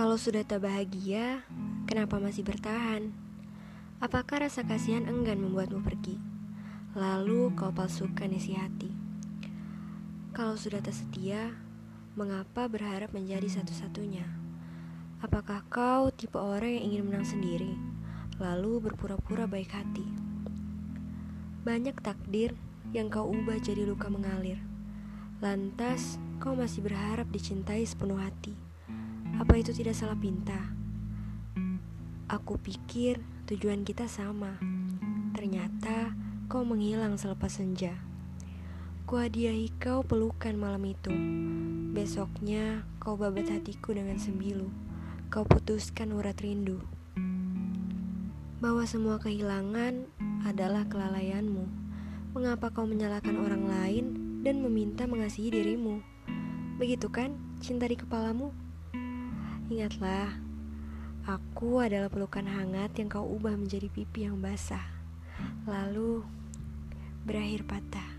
Kalau sudah tak bahagia, kenapa masih bertahan? Apakah rasa kasihan enggan membuatmu pergi? Lalu kau palsukan isi hati. Kalau sudah tak setia, mengapa berharap menjadi satu-satunya? Apakah kau tipe orang yang ingin menang sendiri, lalu berpura-pura baik hati? Banyak takdir yang kau ubah jadi luka mengalir. Lantas, kau masih berharap dicintai sepenuh hati. Apa itu tidak salah pinta? Aku pikir tujuan kita sama. Ternyata kau menghilang selepas senja. Kuhadiahi kau pelukan malam itu. Besoknya kau babat hatiku dengan sembilu. Kau putuskan urat rindu. Bahwa semua kehilangan adalah kelalaianmu. Mengapa kau menyalahkan orang lain dan meminta mengasihi dirimu? Begitu kan cinta di kepalamu? Ingatlah, aku adalah pelukan hangat yang kau ubah menjadi pipi yang basah, lalu berakhir patah.